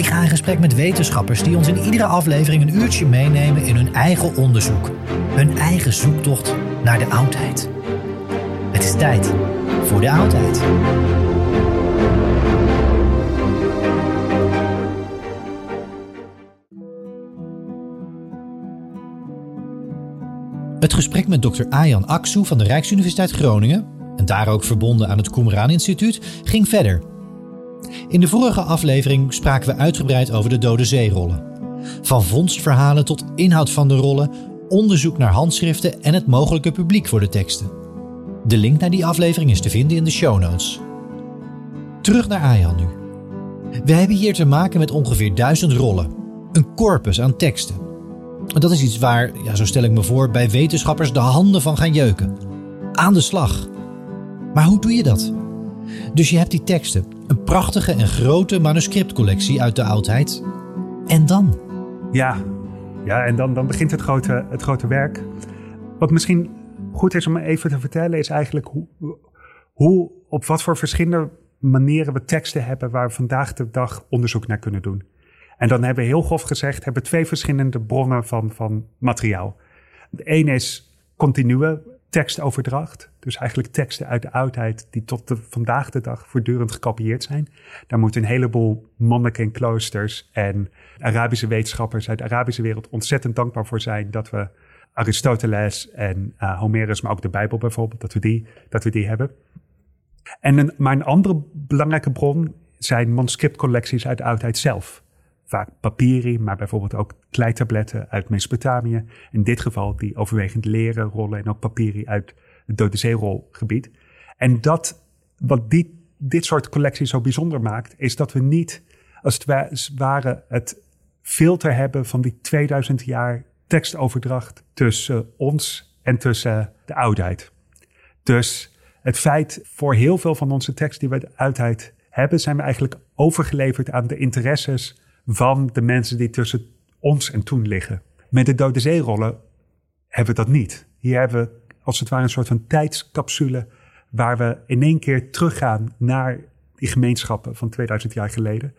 Ik ga in gesprek met wetenschappers die ons in iedere aflevering een uurtje meenemen in hun eigen onderzoek. Hun eigen zoektocht naar de oudheid. Het is tijd voor de oudheid. Het gesprek met Dr. Ayan Aksu van de Rijksuniversiteit Groningen, en daar ook verbonden aan het Qumran Instituut, ging verder. In de vorige aflevering spraken we uitgebreid over de Dode Zeerollen. Van vondstverhalen tot inhoud van de rollen, onderzoek naar handschriften en het mogelijke publiek voor de teksten. De link naar die aflevering is te vinden in de show notes. Terug naar Ayan nu. We hebben hier te maken met ongeveer duizend rollen. Een corpus aan teksten. Dat is iets waar, ja, zo stel ik me voor, bij wetenschappers de handen van gaan jeuken. Aan de slag. Maar hoe doe je dat? Dus je hebt die teksten, een prachtige en grote manuscriptcollectie uit de oudheid. En dan? Ja, ja en dan, dan begint het grote, het grote werk. Wat misschien goed is om even te vertellen, is eigenlijk hoe, hoe op wat voor verschillende manieren we teksten hebben waar we vandaag de dag onderzoek naar kunnen doen. En dan hebben we heel grof gezegd, hebben we twee verschillende bronnen van, van materiaal. De ene is continue tekstoverdracht. Dus eigenlijk teksten uit de oudheid die tot de, vandaag de dag voortdurend gekopieerd zijn. Daar moeten een heleboel monniken en kloosters en Arabische wetenschappers uit de Arabische wereld ontzettend dankbaar voor zijn dat we Aristoteles en uh, Homerus, maar ook de Bijbel bijvoorbeeld, dat we die, dat we die hebben. En een, maar een andere belangrijke bron zijn manuscriptcollecties uit de oudheid zelf. Vaak papieri, maar bijvoorbeeld ook kleitabletten uit Mesopotamië. In dit geval die overwegend leren rollen en ook papieri uit het Dode Zeerolgebied. En dat, wat die, dit soort collecties zo bijzonder maakt, is dat we niet als het ware het filter hebben van die 2000 jaar tekstoverdracht tussen ons en tussen de oudheid. Dus het feit voor heel veel van onze teksten die we uit de oudheid hebben, zijn we eigenlijk overgeleverd aan de interesses van de mensen die tussen ons en toen liggen. Met de Dode Zeerollen hebben we dat niet. Hier hebben we als het ware een soort van tijdscapsule waar we in één keer teruggaan naar die gemeenschappen van 2000 jaar geleden.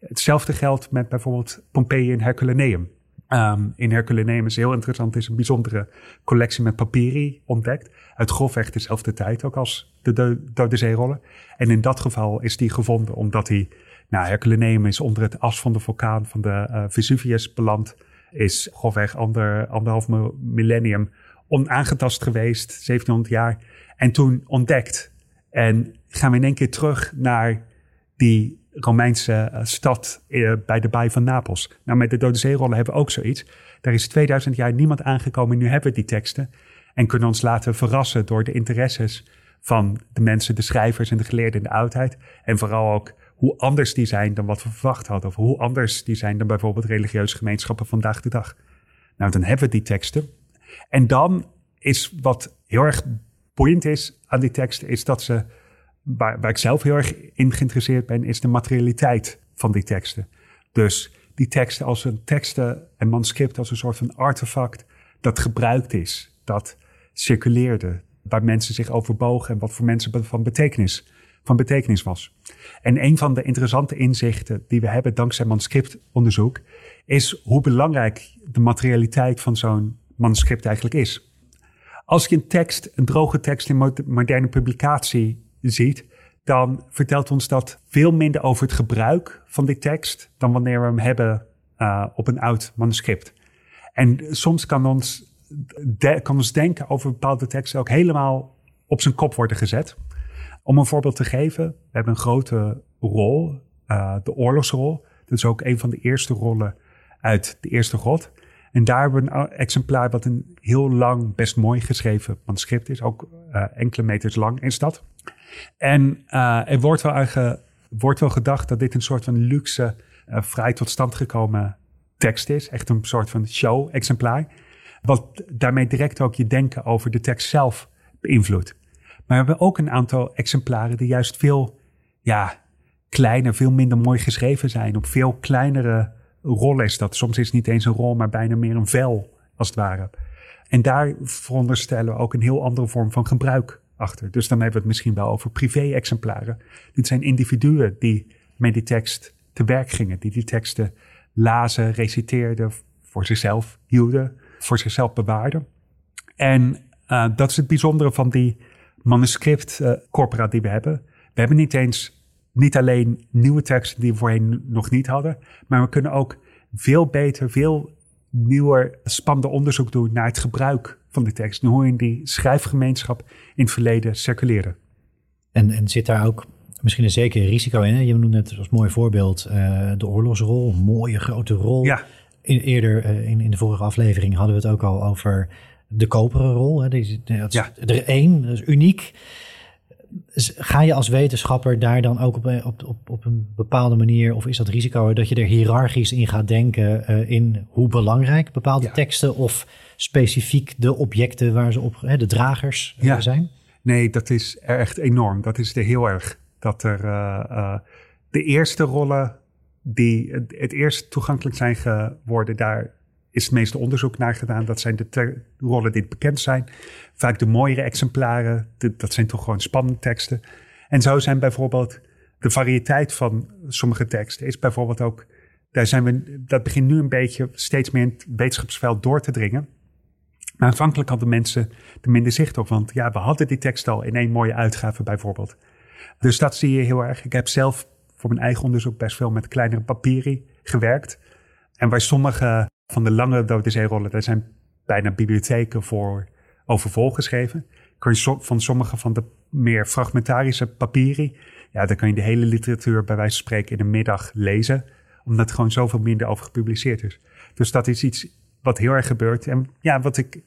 Hetzelfde geldt met bijvoorbeeld Pompeii en Herculaneum. Um, in Herculaneum is heel interessant, is een bijzondere collectie met papieri ontdekt. Uit grofweg dezelfde tijd ook als de Dode Zeerollen. En in dat geval is die gevonden omdat hij nou, Herculaneum is onder het as van de vulkaan van de uh, Vesuvius beland. Is grofweg ander, anderhalf millennium onaangetast geweest, 1700 jaar. En toen ontdekt. En gaan we in één keer terug naar die Romeinse eh, stad eh, bij de baai van Napels. Nou, met de Dode Zeerollen hebben we ook zoiets. Daar is 2000 jaar niemand aangekomen. Nu hebben we die teksten. En kunnen ons laten verrassen door de interesses van de mensen, de schrijvers en de geleerden in de oudheid. En vooral ook hoe anders die zijn dan wat we verwacht hadden. Of hoe anders die zijn dan bijvoorbeeld religieuze gemeenschappen vandaag de dag. Nou, dan hebben we die teksten. En dan is wat heel erg boeiend is aan die teksten, is dat ze, waar, waar ik zelf heel erg in geïnteresseerd ben, is de materialiteit van die teksten. Dus die teksten als een teksten en manuscript als een soort van artefact dat gebruikt is, dat circuleerde, waar mensen zich overbogen en wat voor mensen van betekenis, van betekenis was. En een van de interessante inzichten die we hebben dankzij manuscriptonderzoek is hoe belangrijk de materialiteit van zo'n manuscript eigenlijk is. Als je een tekst, een droge tekst in moderne publicatie ziet, dan vertelt ons dat veel minder over het gebruik van die tekst dan wanneer we hem hebben uh, op een oud manuscript. En soms kan ons, kan ons denken over bepaalde teksten ook helemaal op zijn kop worden gezet. Om een voorbeeld te geven, we hebben een grote rol, uh, de oorlogsrol. Dat is ook een van de eerste rollen uit de Eerste God. En daar hebben we een exemplaar wat een heel lang, best mooi geschreven manuscript is. Ook uh, enkele meters lang is dat. En uh, er wordt wel, aange, wordt wel gedacht dat dit een soort van luxe, vrij tot stand gekomen tekst is. Echt een soort van show-exemplaar. Wat daarmee direct ook je denken over de tekst zelf beïnvloedt. Maar we hebben ook een aantal exemplaren die juist veel ja, kleiner, veel minder mooi geschreven zijn. Op veel kleinere rol is dat. Soms is het niet eens een rol, maar bijna meer een vel, als het ware. En daar veronderstellen we ook een heel andere vorm van gebruik achter. Dus dan hebben we het misschien wel over privé-exemplaren. Dit zijn individuen die met die tekst te werk gingen, die die teksten lazen, reciteerden, voor zichzelf hielden, voor zichzelf bewaarden. En uh, dat is het bijzondere van die manuscript-corpora uh, die we hebben. We hebben niet eens niet alleen nieuwe teksten die we voorheen nog niet hadden, maar we kunnen ook veel beter, veel nieuwer, spannender onderzoek doen naar het gebruik van de tekst. En hoe in die schrijfgemeenschap in het verleden circuleerde. En, en zit daar ook misschien een zeker risico in? Hè? Je noemde het als mooi voorbeeld uh, de oorlogsrol, een mooie grote rol. Ja. In, eerder uh, in, in de vorige aflevering hadden we het ook al over de koperen rol. Hè? Die, dat is ja. er één, dat is uniek ga je als wetenschapper daar dan ook op, op, op, op een bepaalde manier, of is dat risico dat je er hiërarchisch in gaat denken uh, in hoe belangrijk bepaalde ja. teksten of specifiek de objecten waar ze op, hè, de dragers uh, ja. zijn? Nee, dat is echt enorm. Dat is er heel erg. Dat er uh, de eerste rollen die het eerst toegankelijk zijn geworden, daar is het meeste onderzoek naar gedaan. Dat zijn de rollen die bekend zijn. Vaak de mooiere exemplaren, dat zijn toch gewoon spannende teksten. En zo zijn bijvoorbeeld de variëteit van sommige teksten is bijvoorbeeld ook, daar zijn we, dat begint nu een beetje steeds meer in het wetenschapsveld door te dringen. Maar aanvankelijk hadden mensen er minder zicht op, want ja, we hadden die tekst al in één mooie uitgave bijvoorbeeld. Dus dat zie je heel erg. Ik heb zelf voor mijn eigen onderzoek best veel met kleinere papieren gewerkt. En waar sommige van de lange Dode Zeerollen, daar zijn bijna bibliotheken voor over volgeschreven. Kun je van sommige van de meer fragmentarische papieren, ja, daar kan je de hele literatuur bij wijze van spreken in een middag lezen, omdat er gewoon zoveel minder over gepubliceerd is. Dus dat is iets wat heel erg gebeurt. En ja, wat ik, ik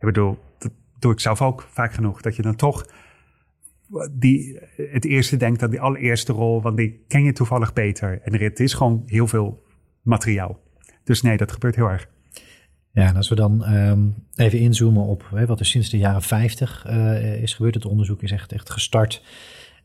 bedoel, dat doe ik zelf ook vaak genoeg, dat je dan toch die, het eerste denkt aan die allereerste rol, want die ken je toevallig beter. En er, het is gewoon heel veel materiaal. Dus nee, dat gebeurt heel erg. Ja, en als we dan um, even inzoomen op hè, wat er sinds de jaren 50 uh, is gebeurd. Het onderzoek is echt, echt gestart.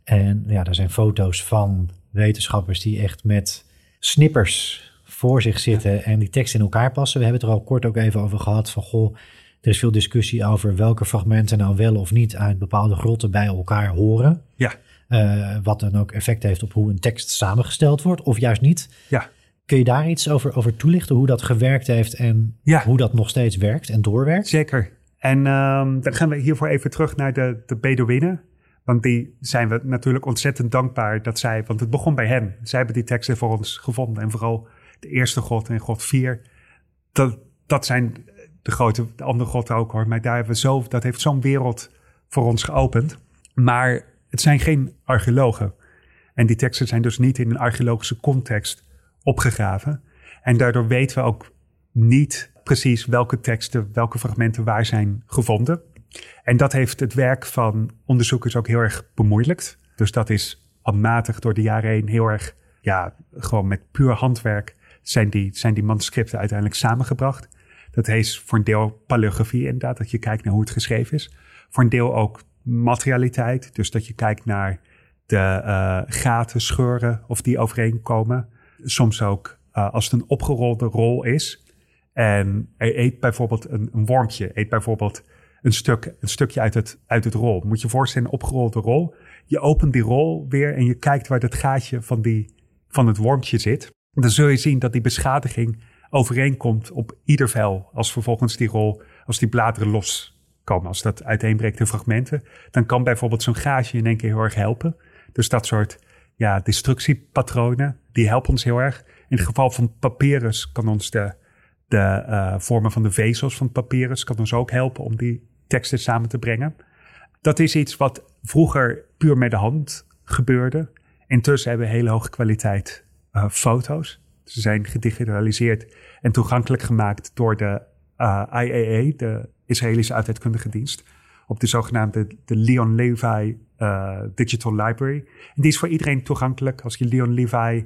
En ja, er zijn foto's van wetenschappers die echt met snippers voor zich zitten ja. en die tekst in elkaar passen. We hebben het er al kort ook even over gehad van goh, er is veel discussie over welke fragmenten nou wel of niet uit bepaalde grotten bij elkaar horen. Ja. Uh, wat dan ook effect heeft op hoe een tekst samengesteld wordt, of juist niet. Ja. Kun je daar iets over, over toelichten, hoe dat gewerkt heeft en ja. hoe dat nog steeds werkt en doorwerkt? Zeker. En um, dan gaan we hiervoor even terug naar de, de Bedouinen. Want die zijn we natuurlijk ontzettend dankbaar dat zij, want het begon bij hen. Zij hebben die teksten voor ons gevonden. En vooral de eerste God en God 4. Dat, dat zijn de grote, de andere God ook hoor. Maar daar hebben we zo, dat heeft zo'n wereld voor ons geopend. Maar het zijn geen archeologen. En die teksten zijn dus niet in een archeologische context opgegraven. En daardoor weten we ook niet precies welke teksten, welke fragmenten waar zijn gevonden. En dat heeft het werk van onderzoekers ook heel erg bemoeilijkt. Dus dat is handmatig door de jaren heen heel erg, ja, gewoon met puur handwerk zijn die, zijn die manuscripten uiteindelijk samengebracht. Dat heet voor een deel paleografie inderdaad, dat je kijkt naar hoe het geschreven is. Voor een deel ook materialiteit, dus dat je kijkt naar de uh, gaten, scheuren, of die overeenkomen. Soms ook uh, als het een opgerolde rol is. En eet bijvoorbeeld een, een wormpje, eet bijvoorbeeld een, stuk, een stukje uit het, uit het rol. Moet je voorstellen, een opgerolde rol. Je opent die rol weer en je kijkt waar dat gaatje van, die, van het wormpje zit. Dan zul je zien dat die beschadiging overeenkomt op ieder vel. Als vervolgens die rol, als die bladeren loskomen, als dat uiteenbreekt in fragmenten, dan kan bijvoorbeeld zo'n gaatje in één keer heel erg helpen. Dus dat soort ja, destructiepatronen, die helpen ons heel erg. In het geval van papyrus kan ons de, de uh, vormen van de vezels van papyrus kan ons ook helpen om die teksten samen te brengen. Dat is iets wat vroeger puur met de hand gebeurde. Intussen hebben we hele hoge kwaliteit uh, foto's. Ze zijn gedigitaliseerd en toegankelijk gemaakt door de uh, IAA, de Israëlische Uitheidkundige Dienst, op de zogenaamde de Leon Levi uh, Digital Library. En die is voor iedereen toegankelijk. Als je Leon Levi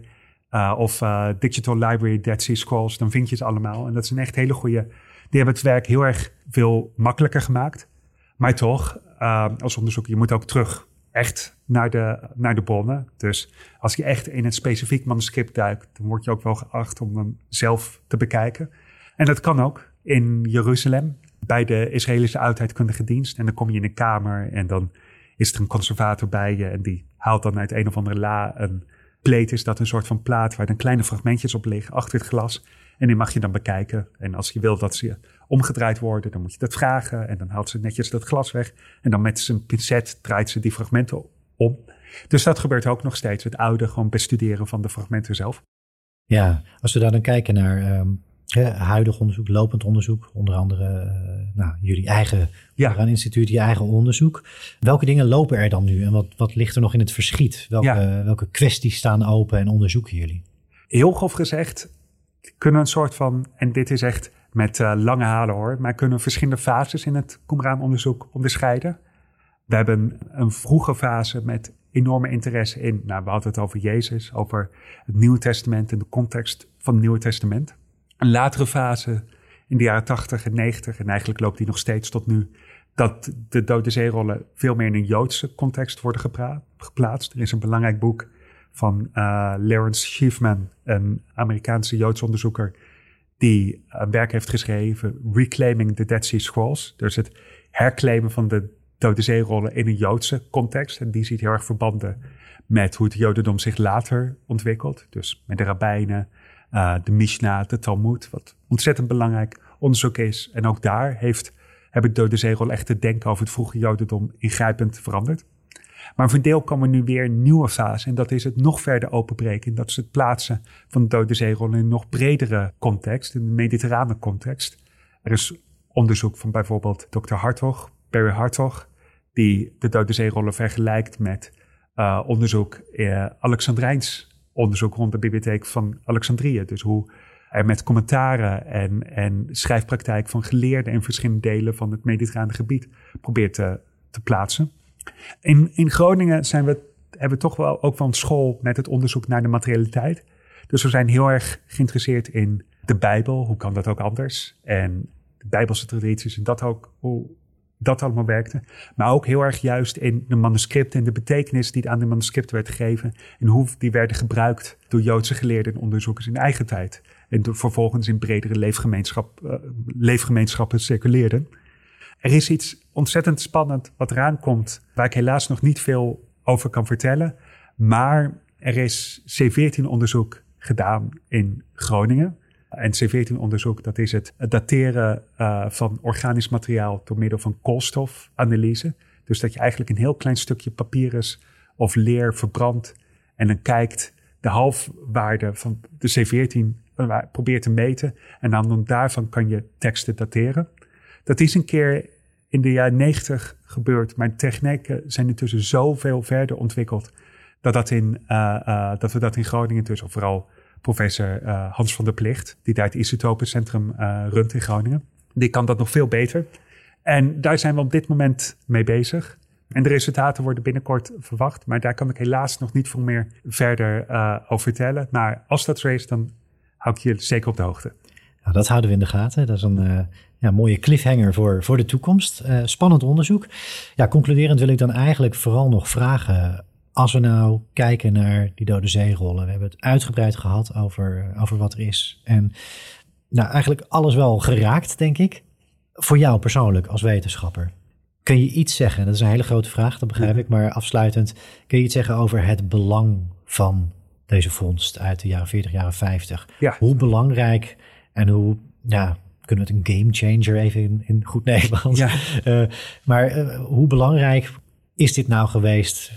uh, of uh, Digital Library Dead Sea Scrolls, dan vind je ze allemaal. En dat is een echt hele goede. Die hebben het werk heel erg veel makkelijker gemaakt. Maar toch, als onderzoeker, je moet ook terug echt naar de, naar de bronnen. Dus als je echt in een specifiek manuscript duikt, dan word je ook wel geacht om hem zelf te bekijken. En dat kan ook in Jeruzalem bij de Israëlische Oudheidkundige Dienst. En dan kom je in een kamer en dan is er een conservator bij je en die haalt dan uit een of andere la een pleet. Is dat een soort van plaat waar dan kleine fragmentjes op liggen achter het glas. En die mag je dan bekijken. En als je wil dat ze omgedraaid worden, dan moet je dat vragen. En dan haalt ze netjes dat glas weg. En dan met zijn pincet draait ze die fragmenten om. Dus dat gebeurt ook nog steeds. Het oude gewoon bestuderen van de fragmenten zelf. Ja, als we daar dan kijken naar um, huidig onderzoek, lopend onderzoek, onder andere uh, nou, jullie eigen ja. instituut, je eigen onderzoek. Welke dingen lopen er dan nu en wat, wat ligt er nog in het verschiet? Welke, ja. welke kwesties staan open en onderzoeken jullie? Heel grof gezegd, kunnen een soort van, en dit is echt met uh, lange halen hoor, maar kunnen verschillende fases in het Qumran-onderzoek onderscheiden. We hebben een vroege fase met enorme interesse in, nou we hadden het over Jezus, over het Nieuwe Testament en de context van het Nieuwe Testament. Een latere fase in de jaren 80 en 90, en eigenlijk loopt die nog steeds tot nu, dat de Dode Zeerollen veel meer in een Joodse context worden geplaatst. Er is een belangrijk boek van uh, Lawrence Schiefman, een Amerikaanse Joods onderzoeker, die een werk heeft geschreven, Reclaiming the Dead Sea Scrolls. Dus het herclaimen van de Dode Zeerollen in een Joodse context. En die ziet heel erg verbanden met hoe het Jodendom zich later ontwikkelt. Dus met de rabbijnen, uh, de Mishnah, de Talmud, wat ontzettend belangrijk onderzoek is. En ook daar heeft, hebben de Dode Zeerollen echt te denken over het vroege Jodendom ingrijpend veranderd. Maar voor deel komen nu weer een nieuwe fase. En dat is het nog verder openbreken. Dat is het plaatsen van de dode in een nog bredere context, in een mediterrane context. Er is onderzoek van bijvoorbeeld Dr. Hartog, Barry Hartog, die de dode zeerollen vergelijkt met uh, onderzoek, uh, Alexandrijns onderzoek rond de bibliotheek van Alexandrië. Dus hoe er met commentaren en, en schrijfpraktijk van geleerden in verschillende delen van het mediterrane gebied probeert te, te plaatsen. In, in Groningen zijn we, hebben we toch wel ook van school met het onderzoek naar de materialiteit. Dus we zijn heel erg geïnteresseerd in de Bijbel. Hoe kan dat ook anders? En de Bijbelse tradities en dat ook, hoe dat allemaal werkte. Maar ook heel erg juist in de manuscripten en de betekenis die aan de manuscripten werd gegeven. En hoe die werden gebruikt door Joodse geleerden en onderzoekers in eigen tijd. En vervolgens in bredere leefgemeenschap, uh, leefgemeenschappen circuleerden. Er is iets ontzettend spannend wat eraan komt, waar ik helaas nog niet veel over kan vertellen. Maar er is C14-onderzoek gedaan in Groningen. En C14-onderzoek, dat is het dateren uh, van organisch materiaal door middel van koolstofanalyse. Dus dat je eigenlijk een heel klein stukje papyrus of leer verbrandt en dan kijkt de halfwaarde van de C14 uh, probeert te meten. En dan daarvan kan je teksten dateren. Dat is een keer in de jaren 90 gebeurd. Maar technieken zijn intussen zoveel verder ontwikkeld. Dat, dat, in, uh, dat we dat in Groningen dus, vooral professor uh, Hans van der Plicht, die daar het isotopencentrum runt in Groningen, die kan dat nog veel beter. En daar zijn we op dit moment mee bezig. En de resultaten worden binnenkort verwacht, maar daar kan ik helaas nog niet veel meer verder over vertellen. Maar als dat zo is, dan hou ik je zeker op de hoogte. Nou, dat houden we in de gaten. Dat is een uh, ja, mooie cliffhanger voor, voor de toekomst. Uh, spannend onderzoek. Ja, concluderend wil ik dan eigenlijk vooral nog vragen. Als we nou kijken naar die dode zeerollen. We hebben het uitgebreid gehad over, over wat er is. En nou, eigenlijk alles wel geraakt, denk ik. Voor jou persoonlijk als wetenschapper. Kun je iets zeggen? Dat is een hele grote vraag, dat begrijp ik. Maar afsluitend, kun je iets zeggen over het belang van deze vondst uit de jaren 40, jaren 50? Ja. Hoe belangrijk en hoe, ja, kunnen we het een game changer even in, in goed Nederlands. Ja. Uh, maar uh, hoe belangrijk is dit nou geweest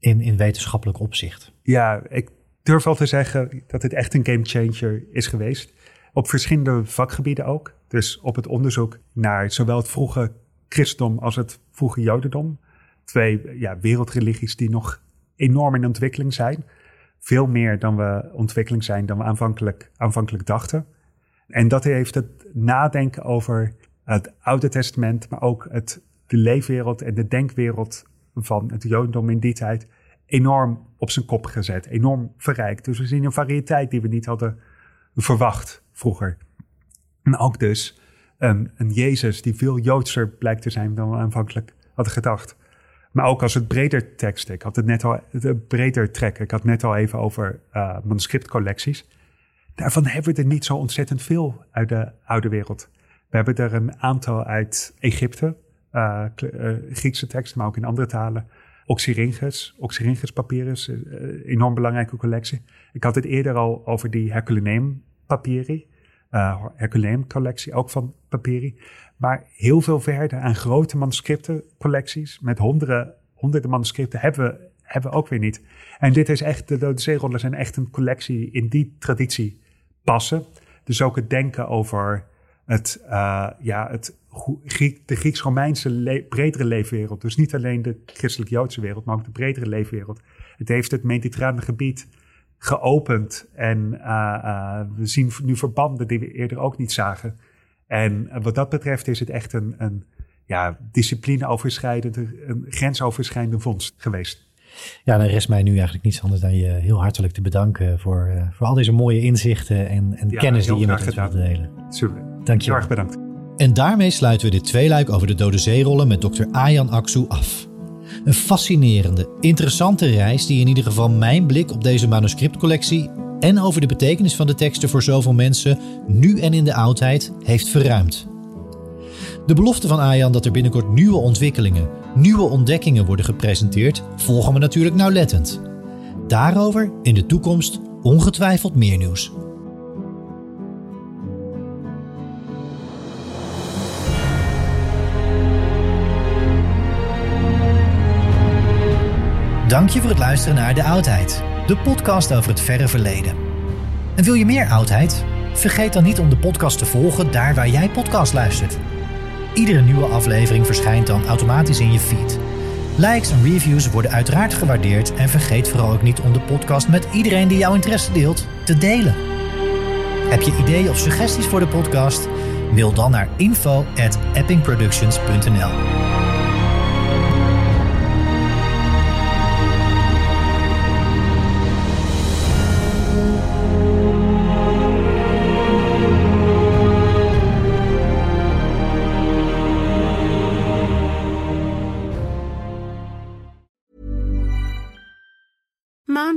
in, in wetenschappelijk opzicht? Ja, ik durf wel te zeggen dat het echt een game changer is geweest. Op verschillende vakgebieden ook. Dus op het onderzoek naar zowel het vroege christendom als het vroege jodendom. Twee ja, wereldreligies die nog enorm in ontwikkeling zijn. Veel meer dan we ontwikkeling zijn dan we aanvankelijk, aanvankelijk dachten. En dat heeft het nadenken over het Oude Testament, maar ook het, de leefwereld en de denkwereld van het Jodendom in die tijd enorm op zijn kop gezet, enorm verrijkt. Dus we zien een variëteit die we niet hadden verwacht vroeger. En ook dus een, een Jezus die veel Joodser blijkt te zijn dan we aanvankelijk hadden gedacht. Maar ook als het breder tekst. Ik had het net al het breder trekken. Ik had net al even over uh, manuscriptcollecties. Daarvan hebben we er niet zo ontzettend veel uit de oude wereld. We hebben er een aantal uit Egypte, uh, uh, Griekse teksten, maar ook in andere talen. Oxyrhynchus, Oxyrhynchus papyrus, uh, enorm belangrijke collectie. Ik had het eerder al over die Herculaneum papyri, Herculaneum collectie, ook van papyri. Maar heel veel verder aan grote manuscripten collecties met honderden, honderden manuscripten hebben we, hebben ook weer niet. En dit is echt, de Dode zijn echt een collectie in die traditie passen. Dus ook het denken over het, uh, ja, het, de Grieks-Romeinse bredere leefwereld. Dus niet alleen de christelijk-Joodse wereld, maar ook de bredere leefwereld. Het heeft het mediterrane gebied geopend. En uh, uh, we zien nu verbanden die we eerder ook niet zagen. En wat dat betreft is het echt een, een ja, discipline-overschrijdende, een grensoverschrijdende vondst geweest. Ja, dan rest mij nu eigenlijk niets anders dan je heel hartelijk te bedanken voor, uh, voor al deze mooie inzichten en, en ja, kennis die je met ons wilt delen. Super. Dank je Heel erg bedankt. En daarmee sluiten we dit tweeluik over de dode zeerollen met dokter Ayan Aksu af. Een fascinerende, interessante reis die in ieder geval mijn blik op deze manuscriptcollectie en over de betekenis van de teksten voor zoveel mensen, nu en in de oudheid, heeft verruimd. De belofte van Ayan dat er binnenkort nieuwe ontwikkelingen, nieuwe ontdekkingen worden gepresenteerd, volgen we natuurlijk nauwlettend. Daarover in de toekomst ongetwijfeld meer nieuws. Dank je voor het luisteren naar De Oudheid, de podcast over het verre verleden. En wil je meer oudheid? Vergeet dan niet om de podcast te volgen daar waar jij podcast luistert. Iedere nieuwe aflevering verschijnt dan automatisch in je feed. Likes en reviews worden uiteraard gewaardeerd en vergeet vooral ook niet om de podcast met iedereen die jouw interesse deelt te delen. Heb je ideeën of suggesties voor de podcast? Mail dan naar info@eppingproductions.nl.